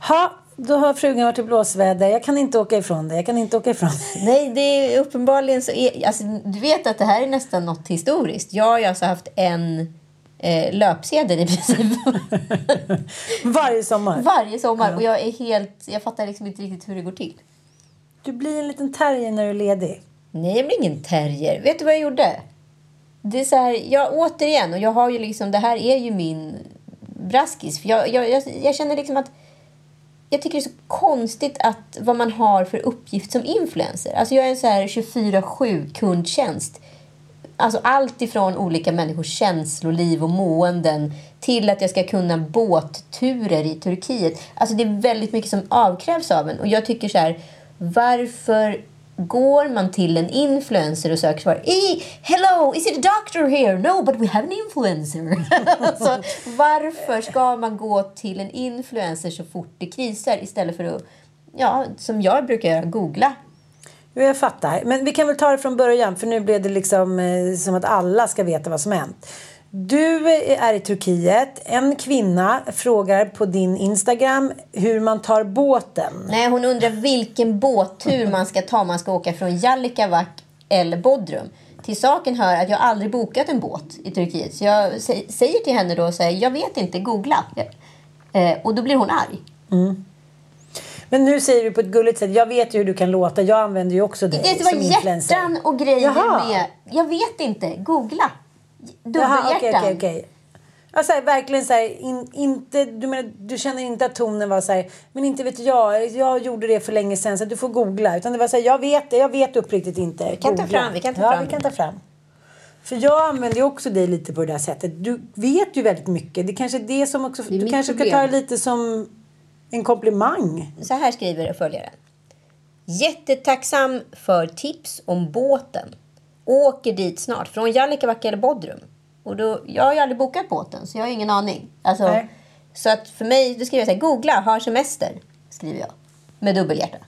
Ha, då har frugan varit i blåsväder. Jag kan inte åka ifrån det. Jag kan inte åka ifrån det. Nej, det är uppenbarligen så. Alltså, du vet att det här är nästan något historiskt. Jag har ju alltså haft en eh, löpsedel i princip. Varje sommar. Varje sommar. Och jag är helt... Jag fattar liksom inte riktigt hur det går till. Du blir en liten terrier när du är ledig. Nej, jag blir ingen terrier. Vet du vad jag gjorde? Det är så här, jag återigen, och jag har ju liksom, det här är ju min braskis. För jag, jag, jag, jag känner liksom att jag tycker det är så konstigt att vad man har för uppgift som influencer. Alltså jag är en så här 24-7 kundtjänst. Alltså allt ifrån olika människors känsloliv och måenden till att jag ska kunna båtturer i Turkiet. Alltså det är väldigt mycket som avkrävs av en. Och jag tycker så här, varför går man till en influencer och söker svar. "Eh, Hello, is it a doctor here? No, but we have an influencer. alltså, varför ska man gå till en influencer så fort det krisar istället för att, ja, som jag brukar göra, googla? Jo, jag fattar. Men vi kan väl ta det från början för nu blev det liksom eh, som att alla ska veta vad som hänt. Du är i Turkiet. En kvinna frågar på din Instagram hur man tar båten. Nej, hon undrar vilken båttur man ska ta. Man ska åka från Jallikavak eller Bodrum. Till saken hör att jag aldrig bokat en båt i Turkiet. Så jag sä- säger till henne då så här, jag vet inte, googla. Eh, och då blir hon arg. Men nu säger du på ett gulligt sätt, jag vet ju hur du kan låta. Jag använder ju också dig Det som var influencer. hjärtan och grejer Jaha. med. Jag vet inte, googla. Dubbelhjärtan. okej. Ja, så här, verkligen så här, in, inte, du, menar, du känner inte att tonen var så här, men inte vet jag, jag gjorde det för länge sedan så du får googla. Utan det var så här, jag vet jag vet uppriktigt inte. Vi kan ta fram, vi kan ta ja, fram. vi kan ta fram. För jag använder också dig lite på det där sättet. Du vet ju väldigt mycket. Det kanske är det som också, Det du kanske ska problem. ta det lite som en komplimang. Så här skriver följaren. Jättetacksam för tips om båten. Åker dit snart. Från Jallikavak eller Bodrum. Och då, jag har ju aldrig bokat båten så jag har ingen aning. Alltså, Nej. så att för mig, då skriver jag så här, googla, har semester. Skriver jag. Med dubbelhjärta.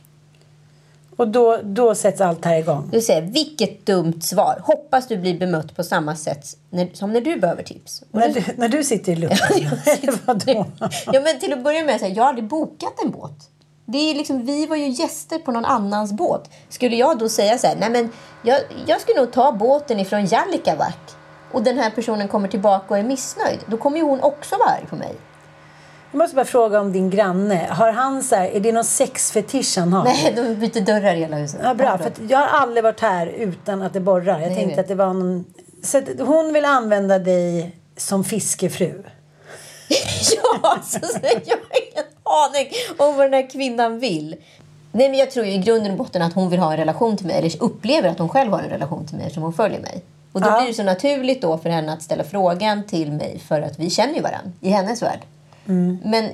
Och då, då sätts allt här igång. Du säger, vilket dumt svar. Hoppas du blir bemött på samma sätt när, som när du behöver tips. Och När du, när du sitter i. Eller vadå? ja, men till att börja med, så här, jag har aldrig bokat en båt. Det är liksom, vi var ju gäster på någon annans båt. Skulle jag då säga så här, nej men jag, jag skulle nog ta båten ifrån Jallikavak och den här personen kommer tillbaka och är missnöjd, då kommer ju hon också vara arg på mig. Jag måste bara fråga om din granne. Har han så här, är det någon sexfetisch han har? Nej, de byter dörrar i hela huset. Ja, bra. För jag har aldrig varit här utan att det borrar. Jag Nej, tänkte vet. att det var någon... Så hon vill använda dig som fiskefru. ja, så, så jag aning om vad den här kvinnan vill. Nej, men jag tror ju i grunden och botten att hon vill ha en relation till mig, eller upplever att hon själv har en relation till mig eftersom hon följer mig. Och då Ja. blir det så naturligt då för henne att ställa frågan till mig för att vi känner ju varandra i hennes värld. Men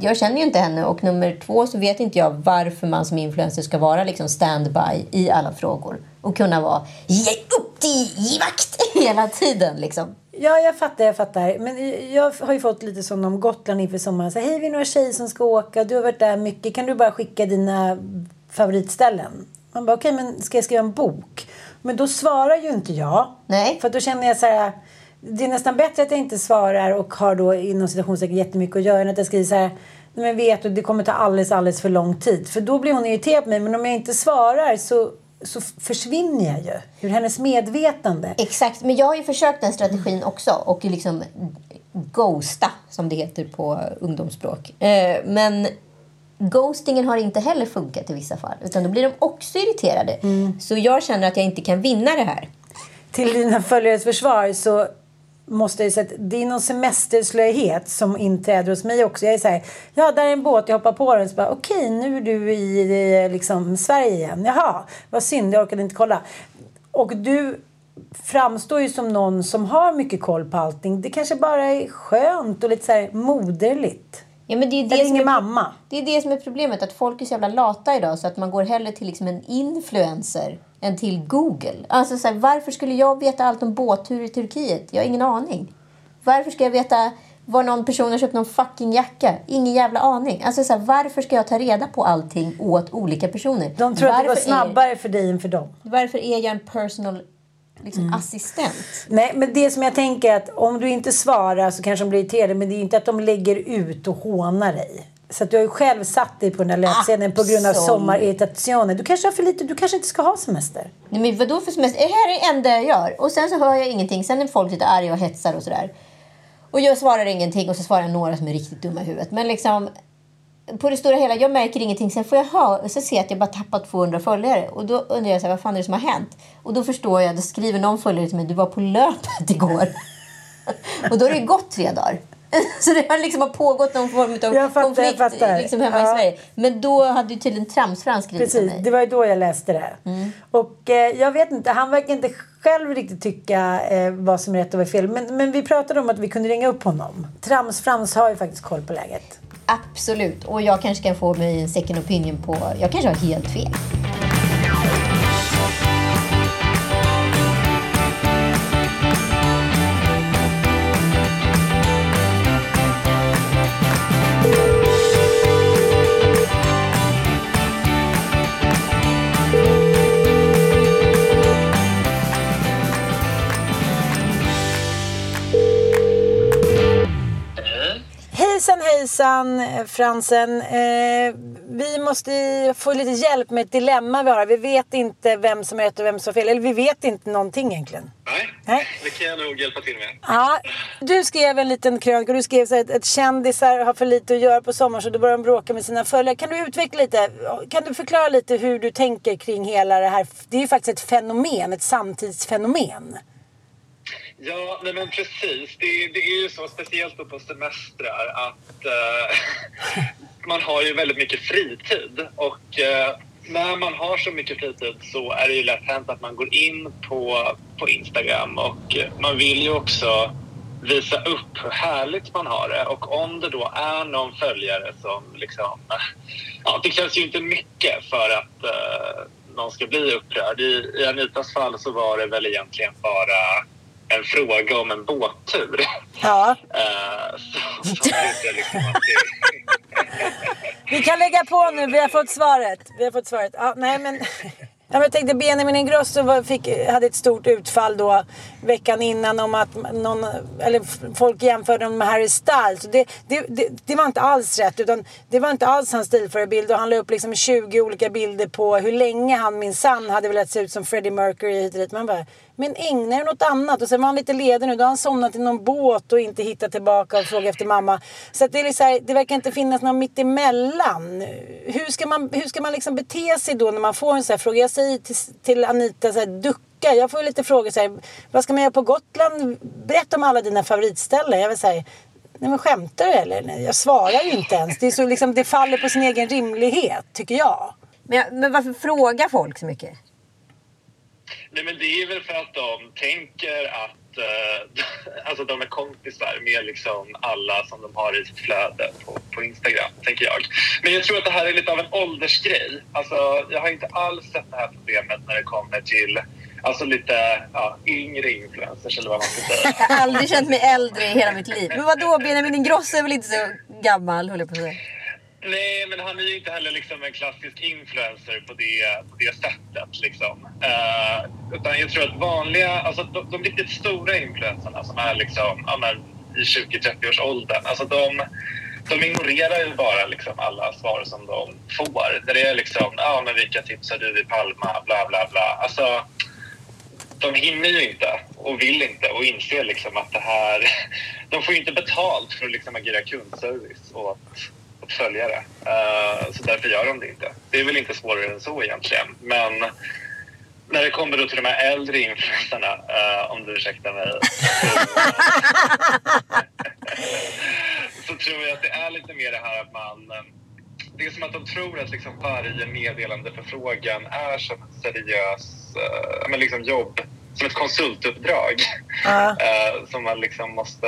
jag känner ju inte henne och nummer två så vet inte jag varför man som influencer ska vara liksom standby i alla frågor och kunna vara ge upp till i vakt hela tiden liksom. Ja, jag fattar, jag fattar. Men jag har ju fått lite sån om Gotland inför sommaren. Så, Hej, vi är några tjejer som ska åka. Du har varit där mycket. Kan du bara skicka dina favoritställen? Man bara, okej, men ska jag skriva en bok? Men då svarar ju inte jag. Nej. För då känner jag så här, det är nästan bättre att jag inte svarar och har då inom situationstecken jättemycket att göra än att jag skriver så här, men vet du, det kommer ta alldeles, alldeles för lång tid. För då blir hon irriterad på mig. Men om jag inte svarar så, så försvinner jag ju ur hennes medvetande. Exakt, men jag har ju försökt den strategin också och liksom ghosta, som det heter på ungdomsspråk. Eh, men ghostingen har inte heller funkat i vissa fall. Utan då blir de också irriterade. Mm. Så jag känner att jag inte kan vinna det här. Till dina följares försvar så måste jag säga att det är någon semesterslöhet som inträder hos mig också. Jag är så här, ja där är en båt, jag hoppar på den. Så bara, okej, nu är du i liksom, Sverige igen. Jaha, vad synd, jag orkade inte kolla. Och du framstår ju som någon som har mycket koll på allting. Det kanske bara är skönt och lite så här moderligt. Ja, men det är det Eller som ingen är, mamma. Det är det som är problemet, att folk är så jävla lata idag så att man går hellre till liksom en influencer än till Google. Alltså så här, varför skulle jag veta allt om båttur i Turkiet? Jag har ingen aning. Varför ska jag veta var någon person har köpt någon fucking jacka? Ingen jävla aning. Alltså så här, varför ska jag ta reda på allting åt olika personer? De tror att det går Varför är- snabbare för dig än för dem. Varför är jag en personal liksom, Mm. assistent? Nej, men det som jag tänker är att om du inte svarar så kanske de blir irriterade. Men det är ju inte att de lägger ut och hånar dig. Så att du har ju själv satt dig på den här löpsedeln på grund av sommarirritationen. Du kanske har för lite, du kanske inte ska ha semester. Nej, men vadå för semester? Det här är det enda jag gör. Och sen så hör jag ingenting. Sen är folk lite arga och hetsar och sådär. Och jag svarar ingenting och så svarar jag några som är riktigt dumma i huvudet. Men liksom på det stora hela, jag märker ingenting. Sen får jag ha, och så ser jag att jag bara tappat 200 följare. Och då undrar jag så här, vad fan är det som har hänt? Och då förstår jag, då skriver någon följare till mig, du var på löpet igår. och då har det gått tre dagar. Så det har liksom pågått någon form av fattar, konflikt fattar. liksom hemma i Ja. Sverige. Men då hade ju tydligen Tramsfrans skrivit Precis, mig. det var ju då jag läste det. Och eh, jag vet inte, han verkar inte själv riktigt tycka eh, vad som är rätt och vad är fel. Men, men vi pratade om att vi kunde ringa upp honom. Trams Frans har ju faktiskt koll på läget. Absolut. Och jag kanske kan få mig en second opinion på... Jag kanske har helt fel. Hejsan Fransen. Eh, vi måste få lite hjälp med ett dilemma vi har. Vi vet inte vem som är rätt och vem som är fel. Eller vi vet inte någonting egentligen. Nej, Nej. det kan jag nog hjälpa till med. Ja, du skrev en liten krönika och du skrev så här, att, att kändisar har för lite att göra på sommaren så då börjar de bråka med sina följare. Kan du utveckla lite? Kan du förklara lite hur du tänker kring hela det här? Det är ju faktiskt ett fenomen, ett samtidsfenomen. Ja, nej men precis. Det, det är ju så, speciellt då på semestrar, att eh, man har ju väldigt mycket fritid. Och eh, när man har så mycket fritid så är det ju lätt hänt att man går in på, på Instagram och eh, man vill ju också visa upp hur härligt man har det. Och om det då är någon följare som liksom... Ja, det krävs ju inte mycket för att eh, någon ska bli upprörd. I, I Anitas fall så var det väl egentligen bara en fråga om en båttur. Ja. Eh, så, så liksom det, Vi kan lägga på nu, vi har fått svaret. Vi har fått svaret. Ja, nej men... Ja, men jag tänkte Benjamin Ingrosso fick, hade ett stort utfall då veckan innan om att någon, eller folk jämförde honom med Harry Styles. Det, det, det, det var inte alls rätt utan det var inte alls hans stilförebild och han la upp liksom 20 olika bilder på hur länge han minsann hade velat se ut som Freddie Mercury hit och dit. Man bara, men ägna er åt annat. Och sen var han lite ledig nu. Då har han somnat i någon båt och inte hittat tillbaka och frågat efter mamma. Så att det, är liksom, så här, det verkar inte finnas någon mittemellan. Hur ska man, hur ska man liksom bete sig då när man får en sån här fråga? Jag säger till, till Anita så här, ducka. Jag får ju lite frågor så här, vad ska man göra på Gotland? Berätta om alla dina favoritställen. Jag vill säga, nej men skämtar du eller? Nej, jag svarar ju inte ens. Det, är så liksom, det faller på sin egen rimlighet, tycker jag. Men, jag- men varför frågar folk så mycket? Nej, men det är väl för att de tänker att eh, alltså de är kompisar med liksom alla som de har i sitt flöde på, på Instagram, tänker jag. Men jag tror att det här är lite av en åldersgrej. Alltså, jag har inte alls sett det här problemet när det kommer till alltså lite ja, yngre influencers eller vad man ska säga. Jag har aldrig känt mig äldre i hela mitt liv. Men vadå, Benjamin Ingrosso är väl inte så gammal, höll jag på att säga. Nej, men han är ju inte heller liksom en klassisk influencer på det, på det sättet. Liksom. Uh, utan jag tror att vanliga, alltså de, de riktigt stora influencerna som är liksom, ja, men, i 20-30-årsåldern, alltså de, de ignorerar ju bara liksom alla svar som de får. När det är liksom, ja men vilka tips har du i Palma, bla bla bla. Alltså, de hinner ju inte och vill inte och inser liksom att det här... De får ju inte betalt för att liksom agera kundservice åt, åt följare. Uh, så därför gör de det inte. Det är väl inte svårare än så egentligen. Men när det kommer då till de här äldre influencerna, uh, om du ursäktar mig, så, tror jag att det är lite mer det här att man det är som att de tror att liksom varje meddelandeförfrågan är som ett seriös uh, men liksom jobb, som ett konsultuppdrag uh. Uh, som man liksom måste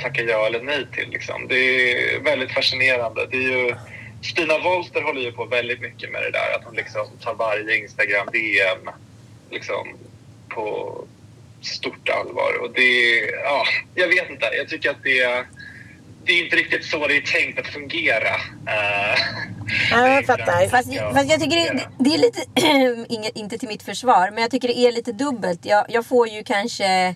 tacka ja eller nej till. Liksom. Det är väldigt fascinerande. Det är ju, Stina Wolter håller ju på väldigt mycket med det där att hon liksom tar varje Instagram-DM liksom, på stort allvar. Och det, ja, jag vet inte. Jag tycker att det är det är inte riktigt så det är tänkt att fungera. Uh, ja, jag fattar. Fast, fast jag tycker det, det är lite, inte till mitt försvar, men jag tycker det är lite dubbelt. Jag, jag får ju kanske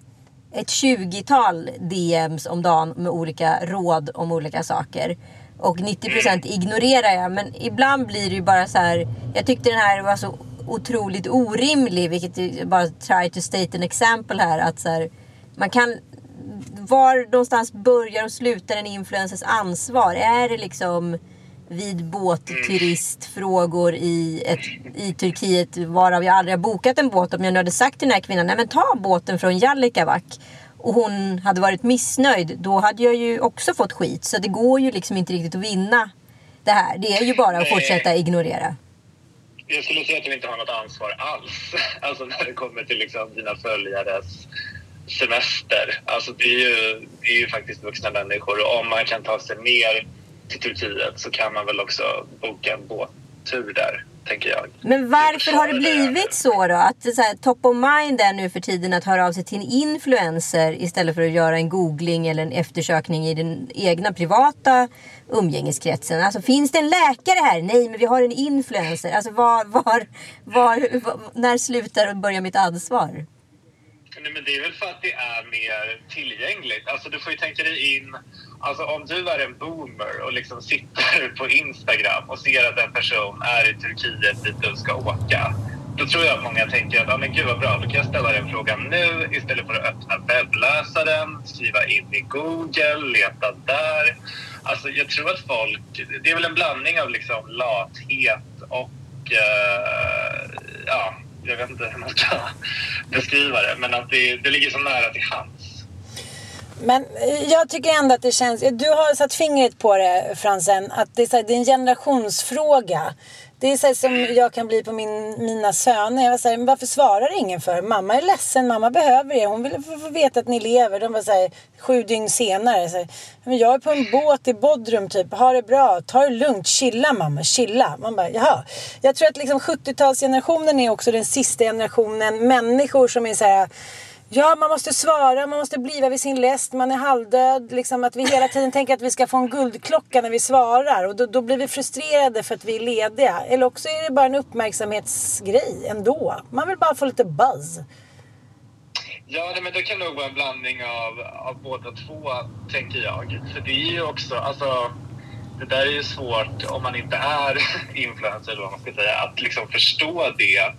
ett 20-tal DMs om dagen med olika råd om olika saker. Och 90% ignorerar jag. Men ibland blir det ju bara så här. Jag tyckte den här var så otroligt orimlig. Vilket bara try to state an example här. Att så här, man kan var någonstans börjar och slutar en influencers ansvar? Är det liksom vid båtturistfrågor i, ett, i Turkiet varav jag aldrig har bokat en båt. Om jag nu hade sagt till den här kvinnan, nej men ta båten från Jallikavak och hon hade varit missnöjd, då hade jag ju också fått skit. Så det går ju liksom inte riktigt att vinna det här. Det är ju bara att fortsätta ignorera. Jag skulle säga att du inte har något ansvar alls. Alltså när det kommer till liksom dina följares semester. Alltså det är, ju, det är ju faktiskt vuxna människor och om man kan ta sig ner till Turkiet så kan man väl också boka en båttur där, tänker jag. Men varför har det blivit så då? Att så här, top of mind är nu för tiden att höra av sig till en influencer istället för att göra en googling eller en eftersökning i den egna privata umgängeskretsen. Alltså finns det en läkare här? Nej, men vi har en influencer. Alltså var, var, var, var när slutar och börjar mitt ansvar? Nej, men det är väl för att det är mer tillgängligt. Alltså, du får ju tänka dig in... Alltså, om du är en boomer och liksom sitter på Instagram och ser att en person är i Turkiet dit du ska åka. Då tror jag att många tänker att ah, men gud vad bra, då kan jag ställa den frågan nu istället för att öppna webbläsaren, skriva in i Google, leta där. Alltså, jag tror att folk... Det är väl en blandning av liksom lathet och... Uh, ja, jag vet inte hur man ska beskriva det, men att det, det ligger så nära till hands. Men eh, jag tycker ändå att det känns, eh, du har satt fingret på det Fransen, att det är, så här, det är en generationsfråga. Det är så som jag kan bli på min, mina söner. Jag var så här, men varför svarar ingen för? Mamma är ledsen, mamma behöver er. Hon vill få veta att ni lever. De var så här, sju dygn senare. Så här, men jag är på en båt i Bodrum typ. Ha det bra, ta det lugnt, chilla mamma, chilla. Man bara, jaha. Jag tror att liksom 70-talsgenerationen är också den sista generationen människor som är så här Ja, man måste svara, man måste bliva vid sin läst, man är halvdöd. Liksom att vi hela tiden tänker att vi ska få en guldklocka när vi svarar. Och då, då blir vi frustrerade för att vi är lediga. Eller också är det bara en uppmärksamhetsgrej ändå. Man vill bara få lite buzz. Ja, men det kan nog vara en blandning av, av båda två, tänker jag. För det är ju också, alltså, det där är ju svårt om man inte är influencer, eller vad man ska säga, att liksom förstå det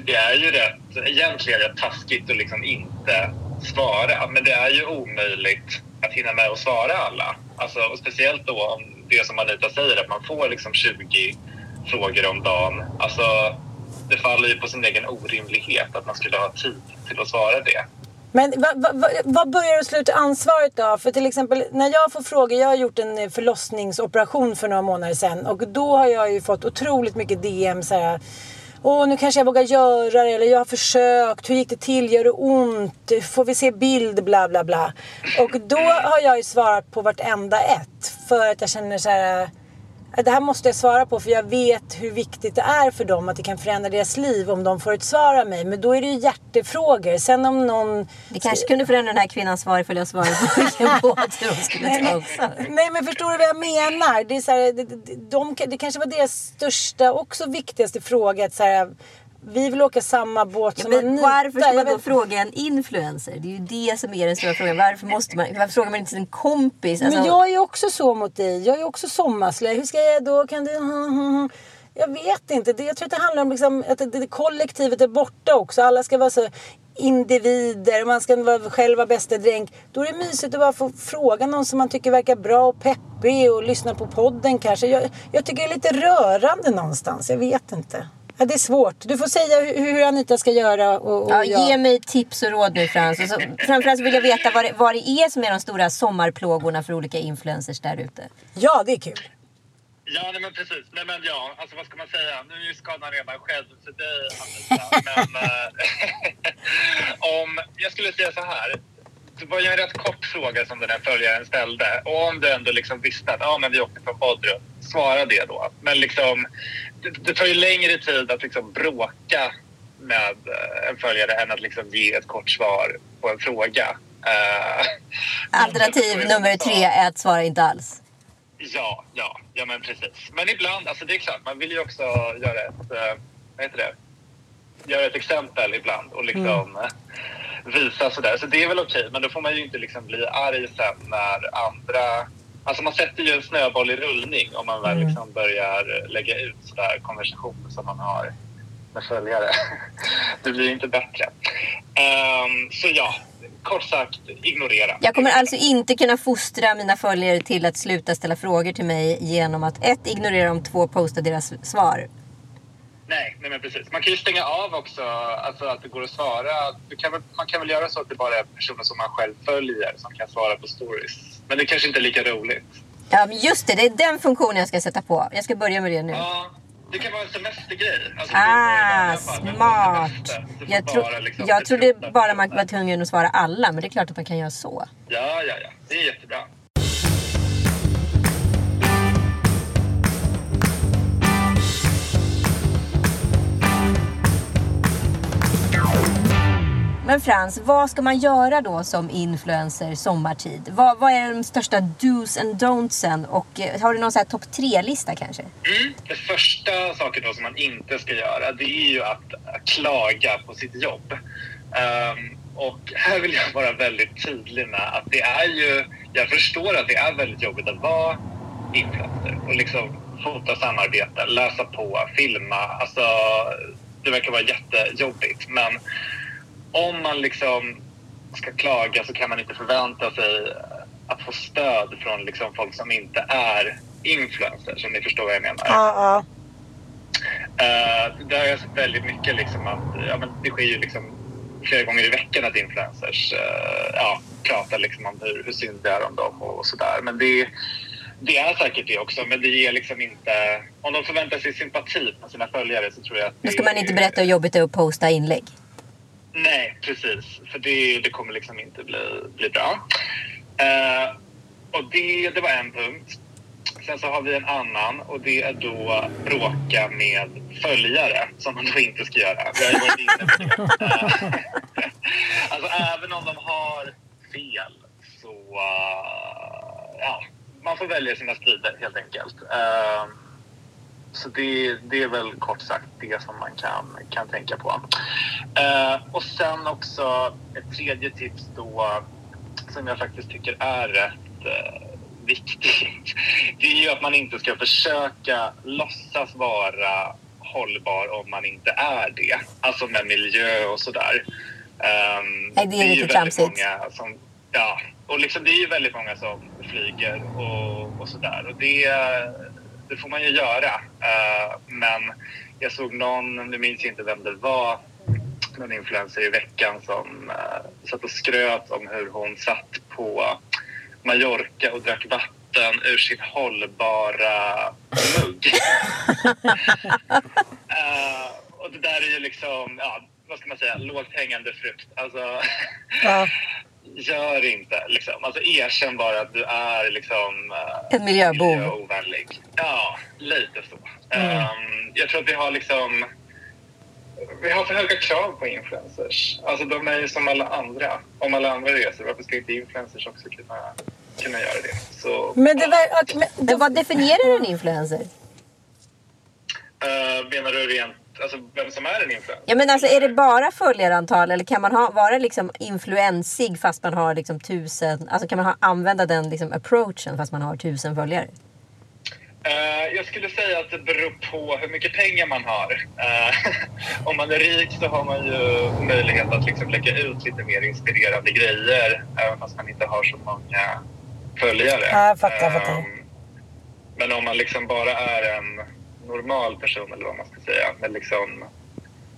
det är ju rätt, egentligen rätt taskigt att liksom inte svara. Men det är ju omöjligt att hinna med att svara alla. Alltså, och speciellt då om det som Anita säger, att man får liksom 20 frågor om dagen. Alltså, det faller ju på sin egen orimlighet att man skulle ha tid till att svara det. Men vad börjar du sluta ansvaret då? För till exempel när jag får frågor, jag har gjort en eh, förlossningsoperation för några månader sedan och då har jag ju fått otroligt mycket DM så här Åh, nu kanske jag vågar göra det. Eller jag har försökt. Hur gick det till? Gör det ont? Får vi se bild? Bla, bla, bla. Och då har jag ju svarat på vartenda ett. För att jag känner så här det här måste jag svara på för jag vet hur viktigt det är för dem att det kan förändra deras liv om de får ett svar av mig. Men då är det ju hjärtefrågor. Sen om någon... Det kanske kunde förändra den här kvinnans svar ifall jag svarade på vilken båt de skulle ta också. Nej men förstår du vad jag menar? Det, är så här, de, de, de, det kanske var deras största, också viktigaste fråga. Att så här, vi vill åka samma båt ja, som Anita. Varför ska man då fråga en influencer? Det är ju det som är den stora frågan. Varför, måste man, varför frågar man inte sin kompis? Alltså... Men jag är också så mot dig. Jag är också sommarslöja. Hur ska jag då? Kan du... Jag vet inte. Det, jag tror att det handlar om liksom, att det, det, kollektivet är borta också. Alla ska vara så individer man ska vara själv vara bästa dränk. Då är det mysigt att bara få fråga någon som man tycker verkar bra och peppig och lyssna på podden kanske. Jag, jag tycker det är lite rörande någonstans. Jag vet inte. Ja, det är svårt. Du får säga hur, Anita ska göra. Och, och Ja, jag. ge mig tips och råd nu Frans. Och så, framförallt vill jag veta vad det, vad det är som är de stora sommarplågorna för olika influencers där ute. Ja, det är kul. Ja, nej, men precis. Nej, men ja, alltså vad ska man säga? Nu är ju skadan redan skedd för dig, Anita. Men eh, om, jag skulle säga så här. Det var ju en rätt kort fråga som den här följaren ställde. Och om du ändå liksom visste att ja, men vi åkte från Bodrum, svara det då. Men liksom, det, det tar ju längre tid att liksom bråka med eh, en följare än att liksom ge ett kort svar på en fråga. Eh, Alternativ nummer tre är att svara inte alls. Ja, ja, ja men precis. Men ibland, alltså det är klart, man vill ju också göra ett, eh, vad heter det, göra ett exempel ibland och liksom eh, visa sådär. Så det är väl okej, men då får man ju inte liksom bli arg sen när andra, alltså man sätter ju en snöboll i rullning om man väl liksom börjar lägga ut sådär konversationer som man har med följare. Det blir inte bättre. Ehm, så ja, kort sagt, ignorera. Jag kommer alltså inte kunna fostra mina följare till att sluta ställa frågor till mig genom att ett, ignorera dem, två, posta deras svar. Nej, nej men precis. Man kan ju stänga av också, alltså att det går att svara. Kan väl, man kan väl göra så att det bara är personer som man själv följer som kan svara på stories. Men det kanske inte är lika roligt. Ja, men just det, det är den funktionen jag ska sätta på. Jag ska börja med det nu. Ja, det kan vara en semestergrej. Alltså, Ah, smart. Jag, tro, bara liksom jag trodde bara man var tvungen att svara alla, men det är klart att man kan göra så. Ja, ja, ja. Det är jättebra. Men Frans, vad ska man göra då som influencer sommartid? Vad, vad är de största dos and don'tsen? Och eh, har du någon sån topp tre-lista kanske? Mm. Det första saken då som man inte ska göra det är ju att klaga på sitt jobb. Um, och här vill jag vara väldigt tydlig med att det är ju, jag förstår att det är väldigt jobbigt att vara influencer och liksom fota samarbeten, läsa på, filma. Alltså, det verkar vara jättejobbigt men om man liksom ska klaga så kan man inte förvänta sig att få stöd från liksom folk som inte är influencers, om ni förstår vad jag menar. Ja, ja. Uh, där har jag sett väldigt mycket liksom att ja, men det sker ju liksom flera gånger i veckan att influencers uh, ja, pratar liksom om hur, hur synd det är om dem och, och sådär. Men det, det är säkert det också, men det ger liksom inte... Om de förväntar sig sympati från sina följare så tror jag att Då det, ska man inte berätta hur jobbigt det är att posta inlägg. Nej, precis. För det, det kommer liksom inte bli, bli bra. Eh, och det, det var en punkt. Sen så har vi en annan och det är då bråka med följare som man då inte ska göra. Vi har ju varit inne på det. Eh, alltså även om de har fel så... eh, ja, man får välja sina strider helt enkelt. Eh, så det, det är väl kort sagt det som man kan, kan tänka på. Eh, och sen också ett tredje tips då som jag faktiskt tycker är rätt eh, viktigt. Det är ju att man inte ska försöka låtsas vara hållbar om man inte är det. Alltså med miljö och sådär. Um, Nej, det är lite ju väldigt tramsigt. som, ja, och liksom det är ju väldigt många som flyger och, och sådär. Och det, det får man ju göra. Eh, men jag såg någon, nu minns jag inte vem det var, någon influencer i veckan som uh, satt och skröt om hur hon satt på Mallorca och drack vatten ur sin hållbara mugg. Eh, och det där är ju liksom, ja, vad ska man säga, lågt hängande frukt. Alltså, Ja. Gör inte liksom. Alltså erkänn bara att du är liksom... eh, En miljöbov. miljöovänlig. Ja, lite så. Ehm, jag tror att vi har liksom... Vi har för höga krav på influencers. Alltså de är ju som alla andra. Om alla andra reser, varför ska inte influencers också kunna, kunna göra det? Så, Men det var, och- men, Men vad definierar en influencer? eh, menar du rent, alltså vem som är en influencer? Ja men alltså är det bara följarantal eller kan man ha, vara liksom influensig fast man har liksom tusen, alltså kan man ha, använda den liksom approachen fast man har tusen följare? Eh, jag skulle säga att det beror på hur mycket pengar man har. Eh, om man är rik så har man ju möjlighet att liksom lägga ut lite mer inspirerande grejer även fast man inte har så många följare. Ja, jag fattar, jag fattar. Eh, men om man liksom bara är en normal person eller vad man ska säga, Men liksom,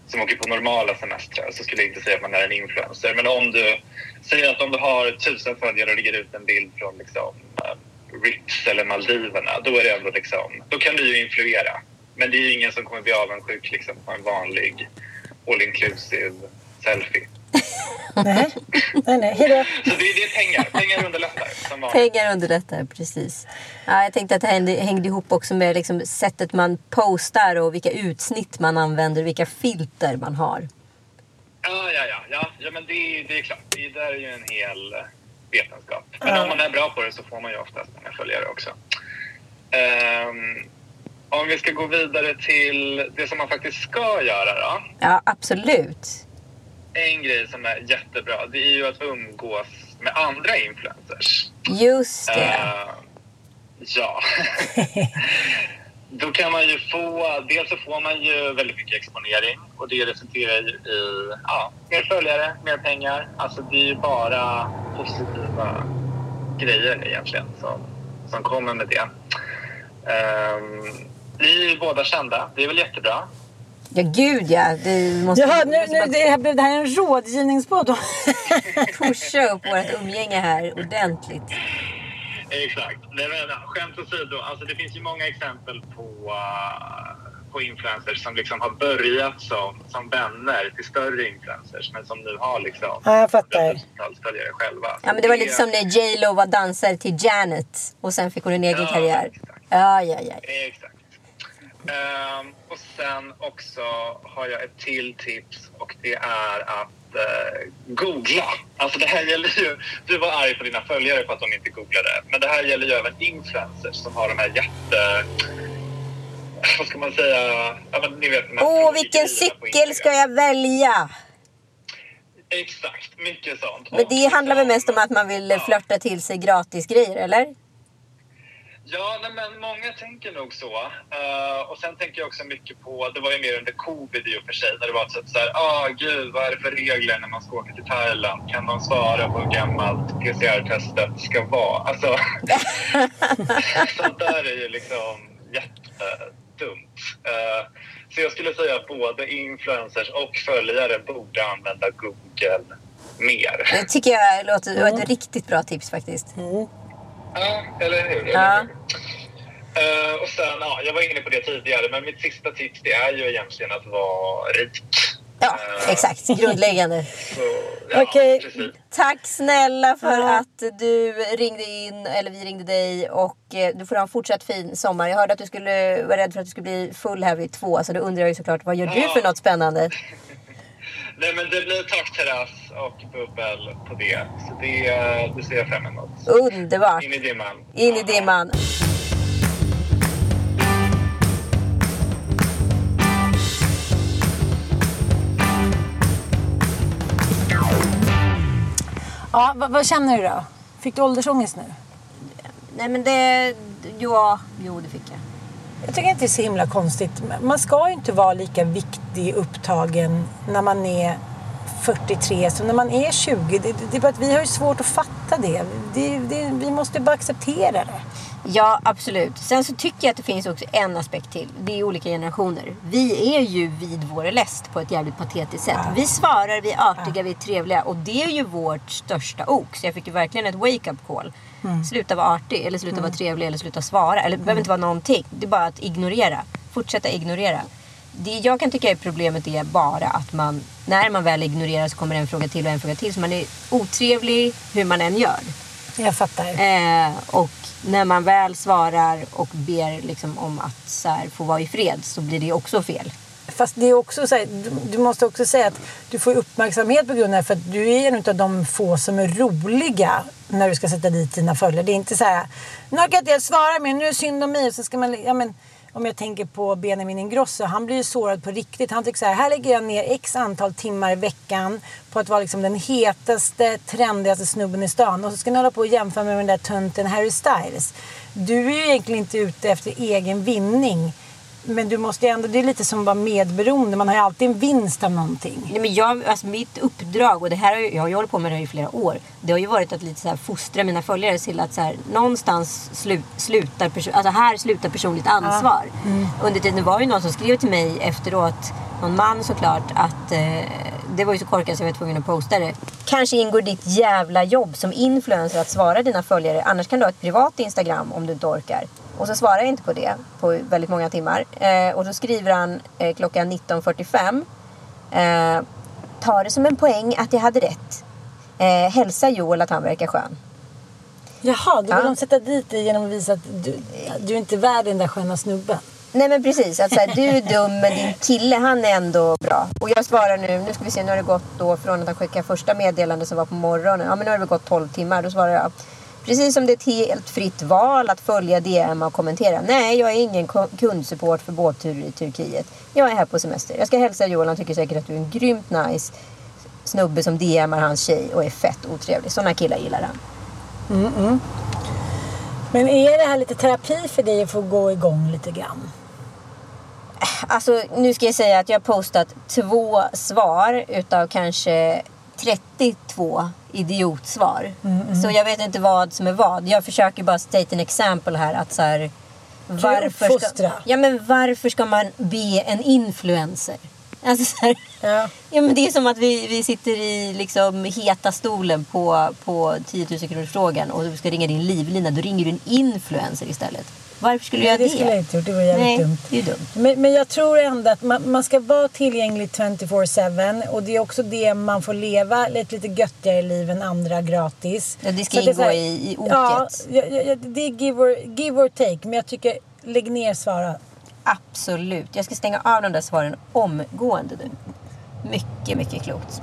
som åker på normala semestrar så skulle jag inte säga att man är en influencer. Men om du säger att om du har tusen följare och lägger ut en bild från liksom, eh, Rips eller Maldiverna, då är det ändå liksom, då kan du ju influera. Men det är ju ingen som kommer bli avundsjuk liksom, på en vanlig all inclusive selfie. Nej, nej, nej. Hejdå. Så det, det är pengar. Pengar underlättar. Som. Pengar underlättar, precis. Ja, jag tänkte att det hängde, hängde ihop också med liksom sättet man postar och vilka utsnitt man använder, vilka filter man har. Ja, ja, ja. ja, ja men det, det är klart. Det där är ju en hel vetenskap. Men om man är bra på det så får man ju oftast många följare också. Ehm, om vi ska gå vidare till det som man faktiskt ska göra då. Ja, absolut. En grej som är jättebra, det är ju att umgås med andra influencers. Just det. Eh, ja. Då kan man ju få, dels så får man ju väldigt mycket exponering och det resulterar ju i ja, mer följare, mer pengar. Alltså det är ju bara positiva grejer egentligen som, som kommer med det. Um, vi är ju båda kända, det är väl jättebra. Ja, gud ja. Det måste, Jaha, nu, nu, det, här, blev det här en rådgivningspodd? pusha upp vårt umgänge här ordentligt. Exakt. Nej, men, skämt åsido, alltså det finns ju många exempel på, uh, på influencers som liksom har börjat som, som vänner till större influencers men som nu har liksom Ja, jag fattar. följare själva. Ja, men det var lite som när J Lo var dansare till Janet och sen fick hon en egen Ja, karriär. exakt. Ja, ja, ja. Exakt. Ehm, och sen också har jag ett till tips och det är att eh, googla. Alltså det här gäller ju, du var arg på dina följare för att de inte googlade. Men det här gäller ju även influencers som har de här jätte... Vad ska man säga? Ja, ni vet, Åh, vilken cykel ska jag välja? Exakt, mycket sånt. Men det Och handlar väl mest om liksom- att man vill Ja. flörta till sig gratis grejer, eller? Ja, nej, men många tänker nog så. Eh, och sen tänker jag också mycket på, det var ju mer under covid i och för sig, när det var typ så här, ah gud, vad är det för regler när man ska åka till Thailand? Kan de svara på hur gammalt PCR-testet ska vara? Alltså, sånt där är ju liksom jättedumt. Eh, så jag skulle säga att både influencers och följare borde använda Google mer. Det tycker jag låter var ett riktigt bra tips faktiskt. Ja, eller hur? Eller Ja. hur? Eh, och sen, ja, jag var inne på det tidigare, men mitt sista tips det är ju egentligen att vara rik. Ja, Eh, exakt. Grundläggande. Så, ja, Okej. precis. Tack snälla för Ja. att du ringde in, eller vi ringde dig. Och eh, du får ha en fortsatt fin sommar. Jag hörde att du skulle vara rädd för att du skulle bli full här vid två. Så då undrar jag ju såklart, vad gör du för något spännande? Nej, men det blir takterrass och bubbel på det. Så det, eh, det ser jag fram emot. Underbart. In i dimman. In i Ja. dimman. Ja, vad, vad känner du då? Fick du åldersångest nu? Nej men det... Ja, jo det fick jag. Jag tycker inte det är så himla konstigt. Man ska ju inte vara lika viktig upptagen när man är 43 som när man är 20. Det, det är bara att vi har ju svårt att fatta det. det, det vi måste bara acceptera det. Ja, absolut. Sen så tycker jag att det finns också en aspekt till. Det är olika generationer. Vi är ju vid vår läst på ett jävligt patetiskt sätt. Vi svarar, vi är artiga, vi är trevliga. Och det är ju vårt största ok. Så jag fick ju verkligen ett wake-up call. Sluta vara artig, eller sluta vara trevlig, eller sluta svara. Eller det behöver inte vara någonting. Det är bara att ignorera. Fortsätta ignorera. Det jag kan tycka är problemet är bara att man, när man väl ignorerar så kommer en fråga till och en fråga till. Så man är otrevlig hur man än gör. Jag fattar. Eh, och när man väl svarar och ber liksom om att så här, få vara i fred så blir det också fel. Fast det är också så här, du, du måste också säga att du får uppmärksamhet på grund av det för att du är en av de få som är roliga när du ska sätta dit dina följare. Det är inte så här, nu orkar inte jag svara mer, nu är det synd om mig. Och så ska man, ja, men, om jag tänker på Benjamin Ingrosso, han blir ju sårad på riktigt. Han tycker så här, här lägger jag ner x antal timmar i veckan på att vara liksom den hetaste, trendigaste snubben i stan. Och så ska ni hålla på och jämföra med den där tönten Harry Styles. Du är ju egentligen inte ute efter egen vinning. Men du måste ju ändå, det är lite som att vara medberoende. Man har ju alltid en vinst av någonting. Nej, men jag, alltså mitt uppdrag, och det här har jag, jag har ju hållit på med det här i flera år. Det har ju varit att lite så här fostra mina följare till att så här, någonstans slu, slutar, alltså här slutar personligt ansvar. Under tiden var det ju någon som skrev till mig efteråt, någon man såklart, att eh, det var ju så korkat så jag var tvungen att posta det. Kanske ingår ditt jävla jobb som influencer att svara dina följare. Annars kan du ha ett privat Instagram om du inte orkar. Och så svarar jag inte på det på väldigt många timmar. Eh, och då skriver han eh, klockan 19.45. Eh, ta det som en poäng att jag hade rätt. Eh, hälsa Joel att han verkar skön. Jaha, då vill Ja. de sätta dit dig genom att visa att du, du är inte värd den där sköna snubben. Nej men precis, att så här, du är dum men din kille han är ändå bra. Och jag svarar nu, nu ska vi se, nu har det gått då från att han skickade första meddelandet som var på morgonen. Ja men nu har det gått 12 timmar. Då svarar jag, precis som det är ett helt fritt val att följa DM och kommentera. Nej, jag är ingen kundsupport för båtturer i Turkiet. Jag är här på semester. Jag ska hälsa Joel, han tycker säkert att du är en grymt nice snubbe som DMar hans tjej och är fett otrevlig. Sådana killar gillar han. Men är det här lite terapi för dig att få gå igång lite grann? Alltså nu ska jag säga att jag har postat två svar utav kanske 32 idiotsvar. Så jag vet inte vad som är vad. Jag försöker bara state an example här att så här, varför ska, ja, men varför ska man be en influencer? Alltså så här, Ja. ja, men det är som att vi, vi sitter i liksom heta stolen på, på 10 000 kronors frågan och du ska ringa din livlina. Då ringer du en influencer istället. Varför skulle Nej, göra det det? skulle jag inte gjort. Det var jävligt Nej, dumt. det är dumt. Men, men jag tror ändå att man, man ska vara tillgänglig 24-7 och det är också det man får leva ett lite göttigare liv än andra gratis. Ja, det ska ingå så här- i- i oket. Ja, ja, det är give or, give or take. Men jag tycker, lägg ner svara. Absolut. Jag ska stänga av de där svaren omgående nu. Mycket, mycket klokt.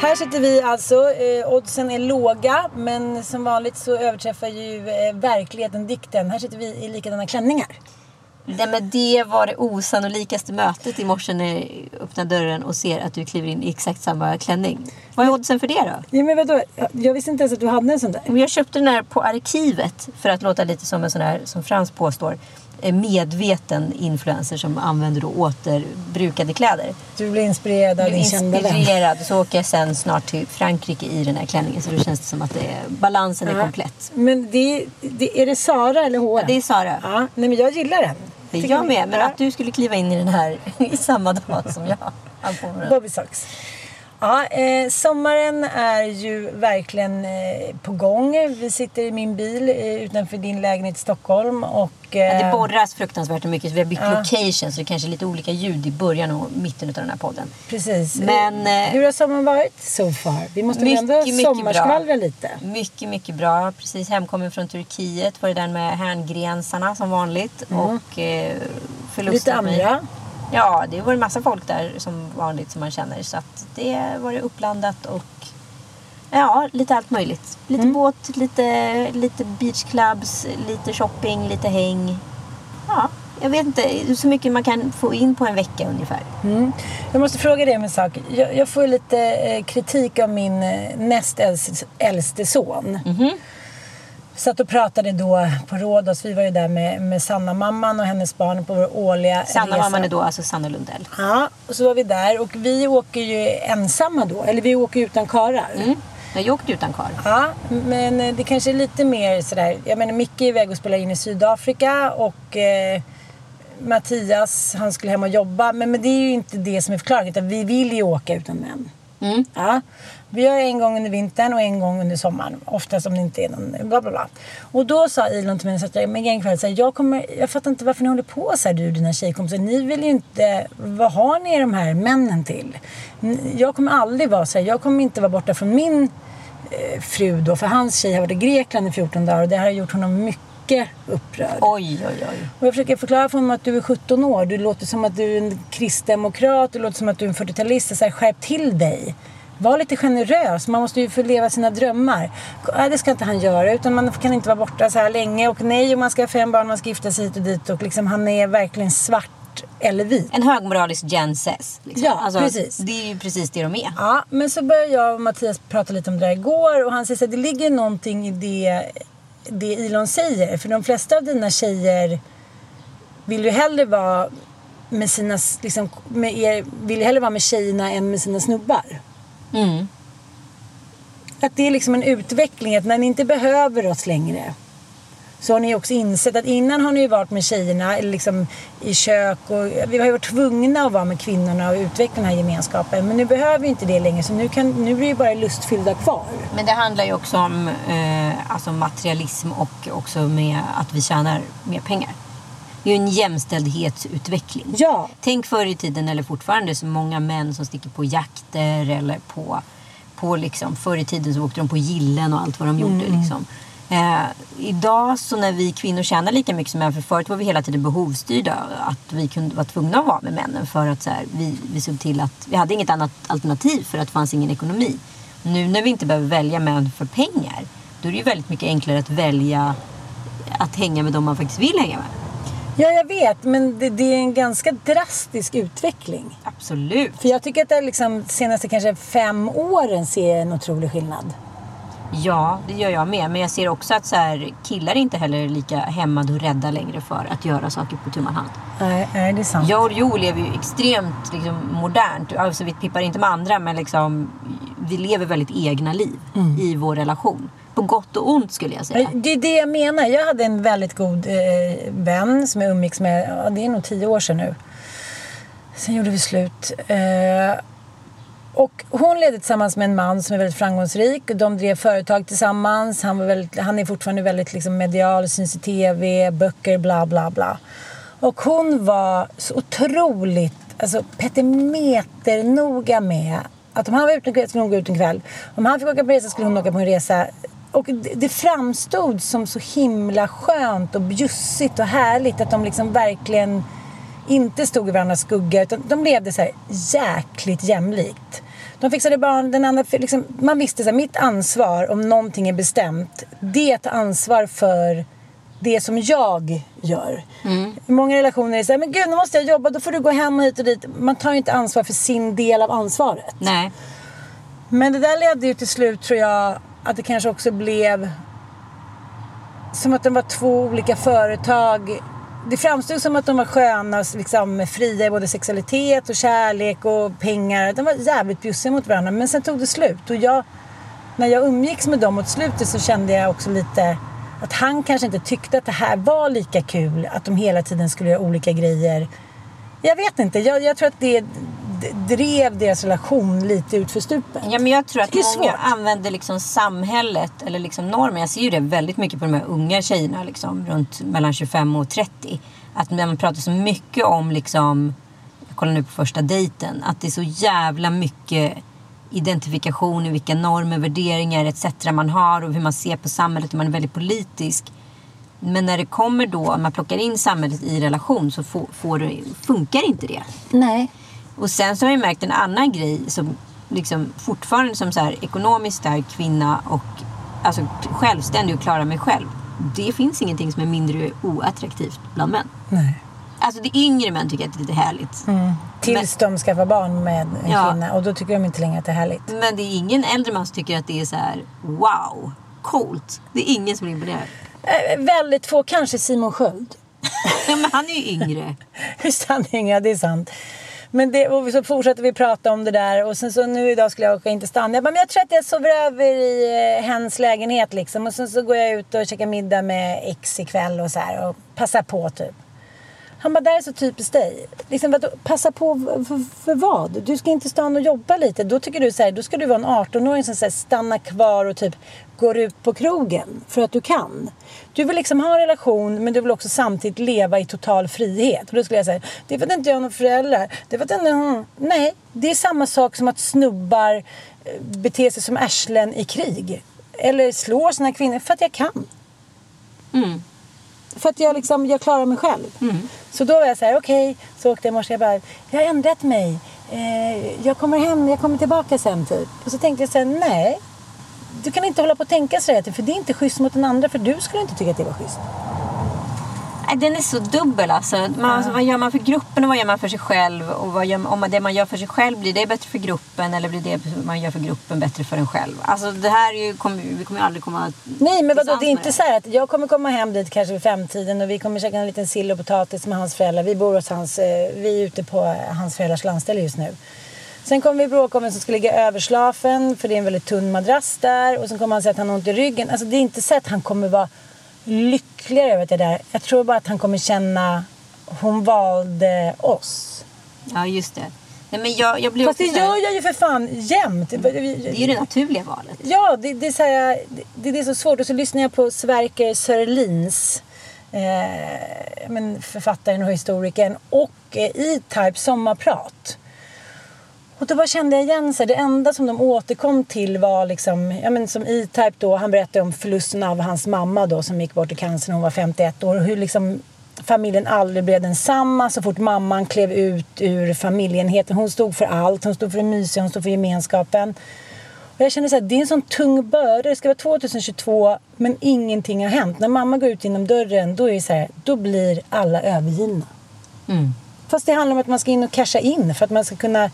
Här sitter vi alltså. Eh, oddsen är låga, men som vanligt så överträffar ju eh, verkligheten dikten. Här sitter vi i likadana klänningar. Nej, men det var det osannolikaste mötet i morse när jag öppnar dörren och ser att du kliver in i exakt samma klänning. Vad är oddsen för det då? Ja, men vadå? Jag- Jag visste inte ens att du hade en sån där. Men Jag köpte den här på arkivet för att låta lite som en sån här, som Frans påstår, medveten influencer som använder då återbrukade kläder. Du blir inspirerad av Jag är din kända vän. inspirerad. Så åker jag sen snart till Frankrike i den här klänningen. Så då känns det som att det är, balansen är Ja. komplett. Men det, det, är det Sara eller H&M? Ja, det är Sara. Ja, nej men jag gillar den. Är Tycker jag med. Men att du skulle kliva in i den här i samma dag som jag. Bobby Socks. Ja, eh, sommaren är ju verkligen eh, på gång. Vi sitter i min bil eh, utanför din lägenhet i Stockholm och... Eh, Ja, det borras fruktansvärt mycket så vi har bytt location så det kanske är lite olika ljud i början och mitten av den här podden. Precis. Men, eh, Hur har sommaren varit so far? Vi måste väl ändå Mycket, mycket sommarskvallra lite. Mycket, mycket bra. Precis hemkommen från Turkiet. Var det där med härngrensarna som vanligt. Och eh, Mm. Lite mig. Ja, det var en massa folk där som vanligt som man känner. Så att det var det uppblandat och ja, lite allt möjligt. Lite Mm. båt, lite, lite beachclubs, lite shopping, lite häng. Ja, jag vet inte så mycket man kan få in på en vecka ungefär. Jag måste fråga dig om en sak. Jag, jag får lite eh, kritik av min eh, näst äldste, son. Mhm. Satt och pratade då på Rhodos. Vi var ju där med, med Sanna-mamman och hennes barn på vår årliga Sanna resa. mamman är då alltså Sanna Lundell. Ja, och så var vi där och vi åker ju ensamma då. Eller vi åker utan karlar. Mm. Jag åkte utan karl. Ja, men eh, det kanske är lite mer sådär. Jag menar Micke är iväg och spelar in i Sydafrika och eh, Mattias han skulle hem och jobba. Men, men det är ju inte det som är förklaringen. Utan vi vill ju åka utan män. Mm. Ja. Vi gör en gång under vintern och en gång under sommaren. Oftast om det inte är någon bla bla bla. Och då sa Elon till mig så att jag, men en kväll, så här, jag, kommer, jag fattar inte varför ni håller på så här du och dina tjejkompisar. Ni vill ju inte, vad har ni de här männen till? Jag kommer aldrig vara så här, jag kommer inte vara borta från min eh, fru då. För hans tjej har varit i Grekland i 14 dagar och det här har gjort honom mycket upprörd. Oj, oj, oj. Och jag försöker förklara för honom att du är 17 år. Du låter som att du är en kristdemokrat. Du låter som att du är en 40-talist. Så här, skärp till dig. Var lite generös. Man måste ju få leva sina drömmar. Nej, det ska inte han göra. Utan man kan inte vara borta så här länge. Och nej, och man ska ha fem barn. Man ska gifta sig hit och dit. Och liksom, han är verkligen svart eller vit. En högmoralisk Jen Sess. Liksom. Ja, precis. Det är ju precis det de är. Ja, men så började jag och Mattias prata lite om det där igår. Och han säger att det ligger någonting i det, det Elon säger. För de flesta av dina tjejer vill ju hellre vara med sina, liksom, med er, vill hellre vara med tjejerna än med sina snubbar. Mm. Att det är liksom en utveckling, att när ni inte behöver oss längre så har ni också insett att innan har ni ju varit med tjejerna liksom i kök och vi har ju varit tvungna att vara med kvinnorna och utveckla den här gemenskapen. Men nu behöver vi inte det längre så nu, kan, nu blir det ju bara lustfyllda kvar. Men det handlar ju också om eh, alltså materialism och också med att vi tjänar mer pengar. Det är ju en jämställdhetsutveckling. Ja. Tänk förr i tiden, eller fortfarande, så många män som sticker på jakter eller på, på liksom, förr i tiden så åkte de på gillen och allt vad de gjorde. Liksom. Eh, idag så när vi kvinnor tjänar lika mycket som män, för förut var vi hela tiden behovsstyrda, att vi kunde vara tvungna att vara med männen för att så här, vi, vi såg till att vi hade inget annat alternativ för att det fanns ingen ekonomi. Nu när vi inte behöver välja män för pengar, då är det ju väldigt mycket enklare att välja att hänga med dem man faktiskt vill hänga med. Ja, jag vet, men det, det är en ganska drastisk utveckling. Absolut. För jag tycker att det är liksom senaste kanske fem åren ser jag en otrolig skillnad. Ja, det gör jag med. Men jag ser också att så här, killar är inte heller lika hämmade och rädda längre för att göra saker på tu hand. Nej, nej, det är sant. Jag och Jo lever ju extremt liksom, modernt. Alltså, vi pippar inte med andra, men liksom, vi lever väldigt egna liv i vår relation. På gott och ont skulle jag säga. Det är det jag menar. Jag hade en väldigt god eh, vän som jag umgicks med, ja, det är nog tio år sedan nu. Sen gjorde vi slut. Eh, och hon ledde tillsammans med en man som är väldigt framgångsrik. Och de drev företag tillsammans. Han, var väldigt, han är fortfarande väldigt liksom, medial, syns i tv, böcker, bla bla bla. Och hon var så otroligt alltså, petimeternoga med att om han var ute en kväll skulle hon gå ut en kväll. Om han fick åka på resa skulle hon åka på en resa. Och det, framstod som så himla skönt och bjussigt och härligt att de liksom verkligen inte stod i varandras skugga utan de levde så här jäkligt jämlikt. De fixade barn, den andra, liksom, man visste så här, mitt ansvar om någonting är bestämt, det är att ta ansvar för det som jag gör. I många relationer är det så här, men gud nu måste jag jobba, då får du gå hem och hit och dit. Man tar ju inte ansvar för sin del av ansvaret. Nej. Men det där ledde ju till slut tror jag att det kanske också blev som att de var två olika företag. Det framstod som att de var sköna, liksom, fria i både sexualitet och kärlek och pengar. De var jävligt bjussiga mot varandra. Men sen tog det slut. Och jag, när jag umgicks med dem mot slutet så kände jag också lite att han kanske inte tyckte att det här var lika kul. Att de hela tiden skulle göra olika grejer. Jag vet inte. Jag, jag tror att det drev deras relation lite ut för stupen. Ja, men jag tror att Det är många svårt. använder liksom samhället eller liksom normen. Jag ser ju det väldigt mycket på de här unga tjejerna liksom, runt mellan 25 och 30. Att man pratar så mycket om liksom, jag kollar nu på första dejten, att det är så jävla mycket identifikation i vilka normer, värderingar etc. man har och hur man ser på samhället och man är väldigt politisk. Men när det kommer då, man plockar in samhället i relation så får, får funkar inte det. Nej. Och sen så har jag märkt en annan grej som liksom fortfarande som så här ekonomiskt stark kvinna och alltså självständig och klara mig själv. Det finns ingenting som är mindre oattraktivt bland män. Nej. Alltså det yngre män tycker att det är lite härligt. Tills de skaffar barn med en Ja. kvinna och då tycker de inte längre att det är härligt. Men det är ingen äldre man som tycker att det är så här wow. coolt. Det är ingen som är imponerad. Eh, väldigt få, kanske Simon Sköld. Ja, men han är ju yngre. Visst han är yngre, det är sant. Men det, och så fortsätter vi prata om det där och sen så nu idag skulle jag åka in till stan. Jag bara, men jag tror att jag sover över i eh, hens lägenhet liksom. Och sen så går jag ut och käkar middag med X ikväll och så här och passar på typ. Han bara, det här är så typiskt dig. Liksom, vadå, passa på för, för, vad? Du ska inte stanna och jobba lite. Då tycker du så här, då ska du vara en 18-åring som så här, stannar kvar och typ går ut på krogen för att du kan. Du vill liksom ha en relation men du vill också samtidigt leva i total frihet. Och då skulle jag säga, det är för att inte jag har några föräldrar. Det är för att inte... Mm. Nej, det är samma sak som att snubbar eh, beter sig som ärslen i krig. Eller slår sina kvinnor för att jag kan. Mm. För att jag, liksom, jag klarar mig själv. Mm. Så då var jag så här, okej. Okay. Så åkte jag i morse. Jag bara, jag har ändrat mig. Eh, jag kommer hem, jag kommer tillbaka sen typ. Och så tänkte jag så här, nej. Du kan inte hålla på och tänka så här, för det är inte schysst mot den andra. För du skulle inte tycka att det var schysst. Den är så dubbel alltså. Man, alltså. Vad gör man för gruppen och vad gör man för sig själv? Och vad gör, om det man gör för sig själv, blir det bättre för gruppen eller blir det man gör för gruppen bättre för en själv? Alltså det här är ju, kom, vi kommer ju aldrig komma Nej men vadå, det är inte så här att jag kommer komma hem dit kanske vid femtiden och vi kommer käka en liten sill och potatis med hans föräldrar. Vi bor hos hans, eh, vi är ute på hans föräldrars landställe just nu. Sen kommer vi bråka om vem som ska ligga över slafen för det är en väldigt tunn madrass där. Och sen kommer han säga att han har ont i ryggen. Alltså det är inte så att han kommer vara lyckligare över det där. Jag tror bara att han kommer känna hon valde oss. Ja, just det. Nej, men jag, jag blir Fast det gör jag ju för fan jämt. Det är ju det naturliga valet. Ja, det, det är, så här, det, det, är så svårt. Och så lyssnar jag på Sverker Sörlins, eh, men författaren och historikern, och eh, E-Type Sommarprat. Och då bara kände jag igen sig. Det enda som de återkom till var liksom, ja men som E-Type då, han berättade om förlusten av hans mamma då som gick bort i cancer när hon var 51 år. Och hur liksom familjen aldrig blev densamma så fort mamman klev ut ur familjeenheten. Hon stod för allt. Hon stod för det mysiga, hon stod för gemenskapen. Och jag kände så här, det är en sån tung börda. Det ska vara 2022 men ingenting har hänt. När mamma går ut genom dörren då är så här, då blir alla övergivna. Mm. Fast det handlar om att man ska in och casha in för att man ska kunna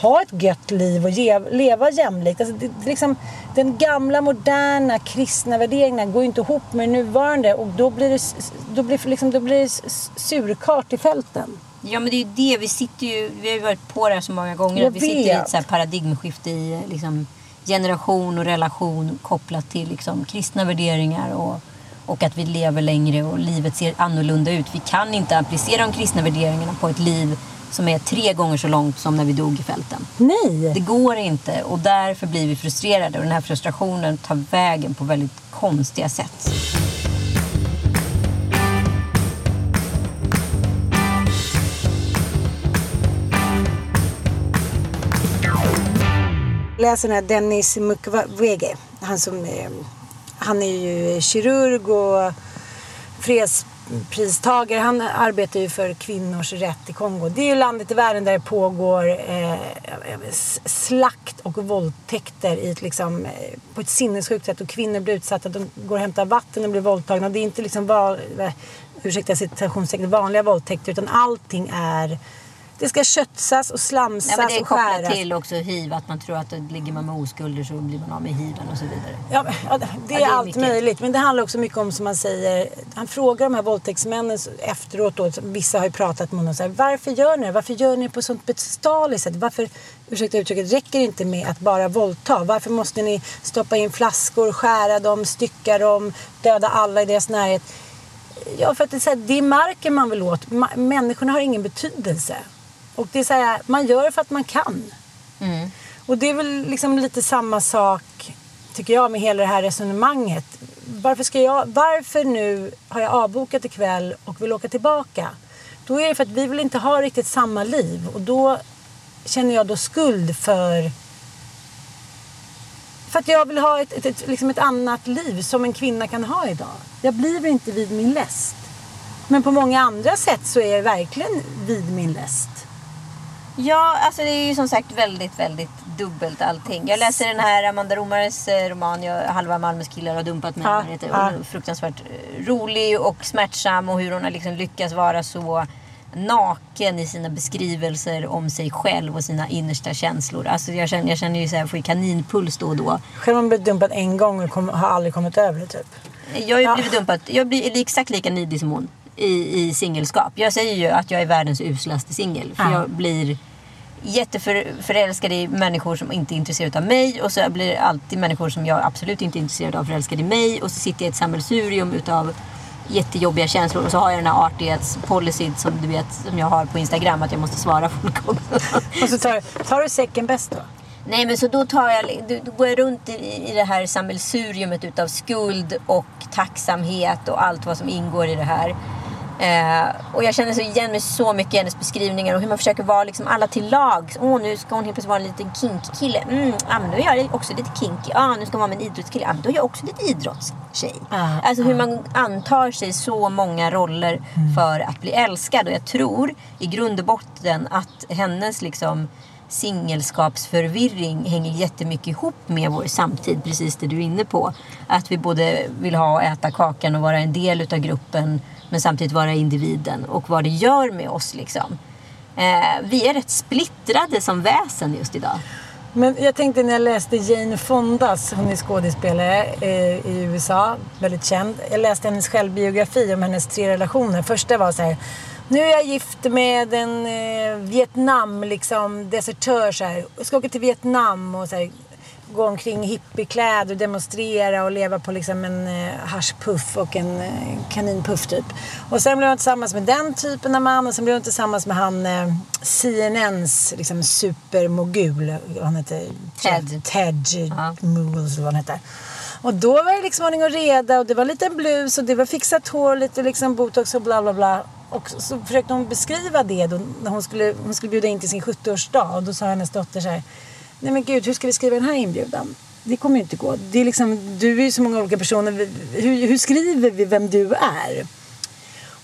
ha ett gött liv och ge, leva jämlikt. Alltså det, det liksom, den gamla moderna kristna värderingarna går inte ihop med det nuvarande och då blir det, då blir, liksom, då blir det surkart i fälten. Ja men det är ju det, vi sitter ju, vi har ju varit på det här så många gånger. Jag vi sitter i ett så paradigmskifte i liksom, generation och relation kopplat till liksom, kristna värderingar och, och att vi lever längre och livet ser annorlunda ut. Vi kan inte applicera de kristna värderingarna på ett liv som är tre gånger så långt som när vi dog i fälten. Nej! Det går inte och därför blir vi frustrerade och den här frustrationen tar vägen på väldigt konstiga sätt. Läser den här Dennis Mukwege. Han, som, han är ju kirurg och freds pristagare. Han arbetar ju för kvinnors rätt i Kongo. Det är ju landet i världen där det pågår eh, slakt och våldtäkter i ett, liksom, eh, på ett sinnessjukt sätt. Och kvinnor blir utsatta. De går och hämtar vatten och blir våldtagna. Det är inte liksom va, ursäkta citationstecken, vanliga våldtäkter utan allting är det ska köttsas och slamsas det är och skäras. kopplat till också hiv. Att man tror att ligger man med oskulder så blir man av med hiven och så vidare. Ja, ja det, är, ja, det är allt mycket. möjligt. Men det handlar också mycket om som man säger. Han frågar de här våldtäktsmännen efteråt. Då, vissa har ju pratat med honom. Så här, Varför gör ni det? Varför gör ni det på sånt bestialiskt sätt? Varför, ursäkta uttrycket, räcker det inte med att bara våldta? Varför måste ni stoppa in flaskor, skära dem, stycka dem, döda alla i deras närhet? Ja, för att det är, så här, det är marken man vill åt. Människorna har ingen betydelse. Och det är så här, man gör det för att man kan. Mm. Och det är väl liksom lite samma sak, tycker jag, med hela det här resonemanget. Varför, ska jag, varför nu har jag avbokat ikväll och vill åka tillbaka? Då är det för att vi vill inte ha riktigt samma liv. Och då känner jag då skuld för för att jag vill ha ett, ett, ett, liksom ett annat liv som en kvinna kan ha idag. Jag blir inte vid min läst. Men på många andra sätt så är jag verkligen vid min läst. Ja, alltså det är ju som sagt väldigt, väldigt dubbelt allting. Jag läser den här Amanda Romares eh, roman jag, Halva Malmös killar har dumpat mig. Ja, ja. Fruktansvärt eh, rolig och smärtsam och hur hon har liksom lyckats vara så naken i sina beskrivelser om sig själv och sina innersta känslor. Alltså jag känner, jag känner ju så här, jag får ju kaninpuls då och då. Själv har man blivit dumpad en gång och kom, har aldrig kommit över det typ. Jag har ju blivit dumpad. Jag blir exakt lika nidig som hon i, i singelskap. Jag säger ju att jag är världens uslaste singel. För Ja. jag blir jätteförälskad i människor som inte är intresserade av mig. Och så blir alltid människor som jag absolut inte är intresserad av förälskade i mig. Och så sitter jag i ett sammelsurium utav jättejobbiga känslor. Och så har jag den här artighetspolicyn som du vet som jag har på Instagram. Att jag måste svara folk också. Och så tar, tar du säcken bäst då? Nej men så då, tar jag, då, då går jag runt i, i det här sammelsuriumet utav skuld och tacksamhet och allt vad som ingår i det här. Eh, och jag känner så igen mig så mycket i hennes beskrivningar och hur man försöker vara liksom alla till lag. Åh, nu ska hon helt plötsligt vara en liten kinkkille. Mm, ja, men då är jag också lite kinky. Ja, nu ska hon vara med en idrottskille. Ja, men då är jag också lite idrottstjej. Ah, alltså hur man antar sig så många roller för att bli älskad. Och jag tror i grund och botten att hennes liksom singelskapsförvirring hänger jättemycket ihop med vår samtid, precis det du är inne på. Att vi både vill ha och äta kakan och vara en del utav gruppen men samtidigt vara individen och vad det gör med oss liksom. Eh, vi är rätt splittrade som väsen just idag. Men jag tänkte när jag läste Jane Fondas, hon är skådespelare eh, i USA, väldigt känd. Jag läste hennes självbiografi om hennes tre relationer. Första var så här, nu är jag gift med en eh, Vietnam, liksom, desertör så här. Jag ska åka till Vietnam och så här, gå omkring i hippiekläder och demonstrera och leva på liksom en eh, haschpuff och en eh, kaninpuff typ. Och sen blev hon tillsammans med den typen av man och sen blev hon tillsammans med han eh, CNNs liksom supermogul. Han heter Ted. Ted Ja. Moogles eller vad han heter. Och då var det liksom ordning och reda och det var lite blus och det var fixat hår, lite liksom botox och bla bla bla. Och så, så försökte hon beskriva det då när hon skulle, hon skulle bjuda in till sin 70-årsdag och då sa hennes dotter så här Nej men gud, hur ska vi skriva den här inbjudan? Det kommer ju inte gå. Det är liksom, du är ju så många olika personer. Hur, hur skriver vi vem du är?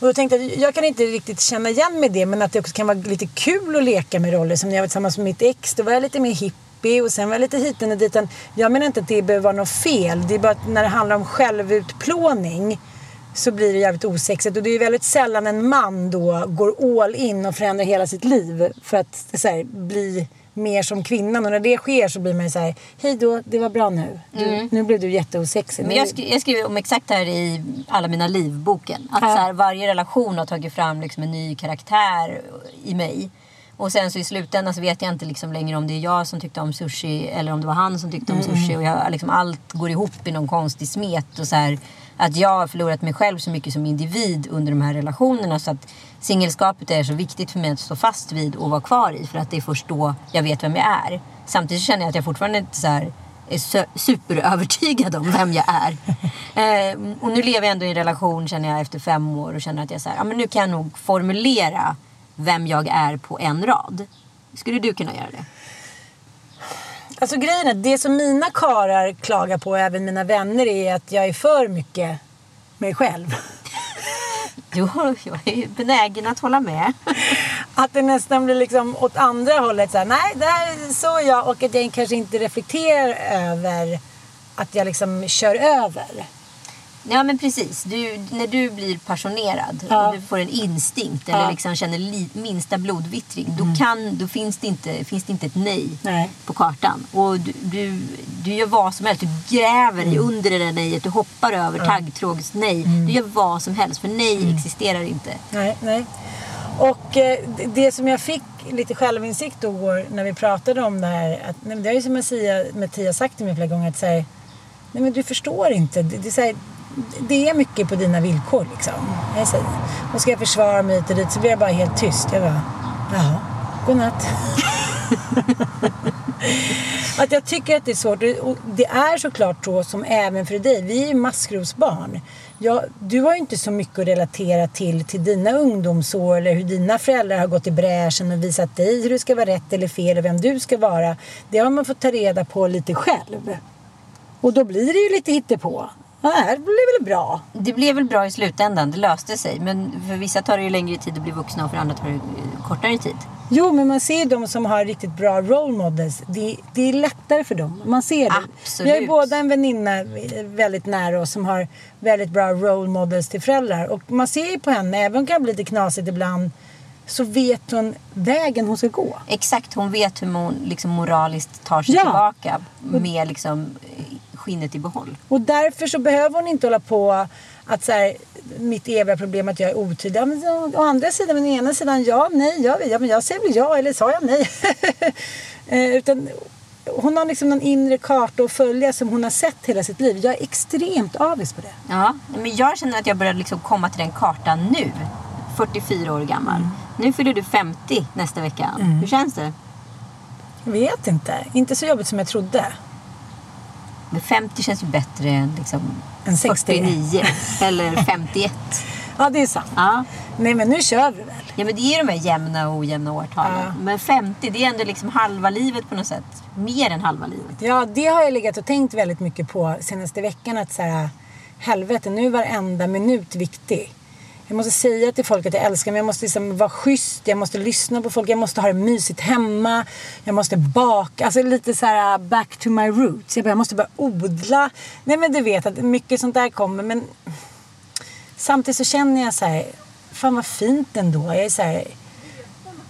Och då tänkte jag, jag kan inte riktigt känna igen mig det men att det också kan vara lite kul att leka med roller. Som när jag var tillsammans med mitt ex, då var jag lite mer hippie och sen var jag lite hiten och diten. Jag menar inte att det behöver vara något fel. Det är bara att när det handlar om självutplåning så blir det jävligt osexigt. Och det är ju väldigt sällan en man då går all in och förändrar hela sitt liv för att så här, bli mer som kvinnan. Och när det sker så blir man ju så här, hej då, det var bra nu. Du, Nu blev du jätteosexig. Men jag, skri- jag skriver om exakt det här i Alla mina liv-boken. Att så här, varje relation har tagit fram liksom en ny karaktär i mig. Och sen så i slutändan så vet jag inte liksom längre om det är jag som tyckte om sushi eller om det var han som tyckte om sushi. Och jag, liksom, allt går ihop i någon konstig smet. Och så här, att jag har förlorat mig själv så mycket som individ under de här relationerna. Så att singelskapet är så viktigt för mig att stå fast vid och vara kvar i. För att det är först då jag vet vem jag är. Samtidigt känner jag att jag fortfarande inte så här är su- superövertygad om vem jag är. Eh, och nu lever jag ändå i en relation känner jag efter fem år och känner att jag så här, ja, men nu kan jag nog formulera vem jag är på en rad. Skulle du kunna göra det? Alltså grejen är, det som mina karar klagar på, även mina vänner, är att jag är för mycket mig själv. Jo, jag är benägen att hålla med. Att det nästan blir liksom åt andra hållet. Så här, nej, det här är så är jag. Och att jag kanske inte reflekterar över att jag liksom kör över. Ja men precis. Du, när du blir passionerad Ja. och du får en instinkt eller Ja. liksom känner li, minsta blodvittring. Då, kan, då finns, det inte, finns det inte ett nej, Nej. på kartan. Och du, du, du gör vad som helst. Du gräver dig under det där nejet. Du hoppar över taggtrågsnej. Du gör vad som helst. För nej existerar inte. Nej, nej. Och eh, det- som jag fick lite självinsikt då när vi pratade om det här. Att, nej, det har ju som Mattia, Mattia sagt till mig flera gånger. Att säga, nej men du förstår inte. Det, det, är så här, det är mycket på dina villkor liksom. Jag säger, och ska jag försvara mig hit och dit så blir jag bara helt tyst. Jag bara, jaha, godnatt. Att jag tycker att det är svårt. Och det är såklart så som även för dig. Vi är ju maskrosbarn. Ja, du har ju inte så mycket att relatera till till dina ungdomsår eller hur dina föräldrar har gått i bräschen och visat dig hur det ska vara rätt eller fel och vem du ska vara. Det har man fått ta reda på lite själv. Och då blir det ju lite hittepå. Ja, det här blir väl bra. Det blev väl bra i slutändan. Det löste sig. Men för vissa tar det ju längre tid att bli vuxna och för andra tar det eh, kortare tid. Jo, men man ser ju de som har riktigt bra role models. Det, det är lättare för dem. Man ser det. Absolut. Vi har ju båda en väninna eh, väldigt nära oss som har väldigt bra role models till föräldrar. Och man ser ju på henne, även om det kan bli lite knasigt ibland, så vet hon vägen hon ska gå. Exakt, hon vet hur hon liksom moraliskt tar sig Ja. tillbaka med liksom eh, skinnet i behåll. Och därför så behöver hon inte hålla på att så här, mitt eviga problem att jag är otydlig. Ja, men, å, å andra sidan, men å ena sidan ja, nej, ja, ja men jag säger väl ja eller sa jag nej. eh, utan hon har liksom någon inre karta att följa som hon har sett hela sitt liv. Jag är extremt avis på det. Ja, men jag känner att jag börjar liksom komma till den kartan nu. 44 år gammal. Mm. Nu fyller du 50 nästa vecka. Hur känns det? Jag vet inte. Inte så jobbigt som jag trodde. Men 50 känns ju bättre än liksom 60. 49 eller 51. Ja, det är sant. Ja. Nej, men nu kör vi väl. ja, men det är ju de här jämna och ojämna årtalen. Ja. Men 50, det är ändå liksom halva livet på något sätt. Mer än halva livet. Ja, det har jag legat och tänkt väldigt mycket på senaste veckan. Att så här, helvete, nu är varenda minut viktig. Jag måste säga till folk att jag älskar dem. Jag måste liksom vara schysst. Jag måste lyssna på folk. Jag måste ha det mysigt hemma. Jag måste baka. Alltså lite så här uh, back to my roots. Jag, bara, jag måste börja odla. Nej men du vet att mycket sånt där kommer. Men samtidigt så känner jag så här. Fan vad fint ändå. Jag är så här.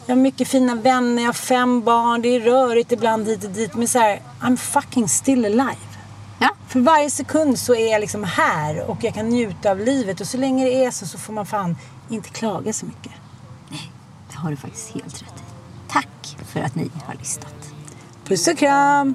Jag har mycket fina vänner, jag har fem barn, det är rörigt ibland hit och dit. Men så här, I'm fucking still alive. Ja. För varje sekund så är jag liksom här och jag kan njuta av livet. Och så länge det är så, så får man fan inte klaga så mycket. Det har du faktiskt helt rätt i. Tack för att ni har lyssnat. Puss och kram!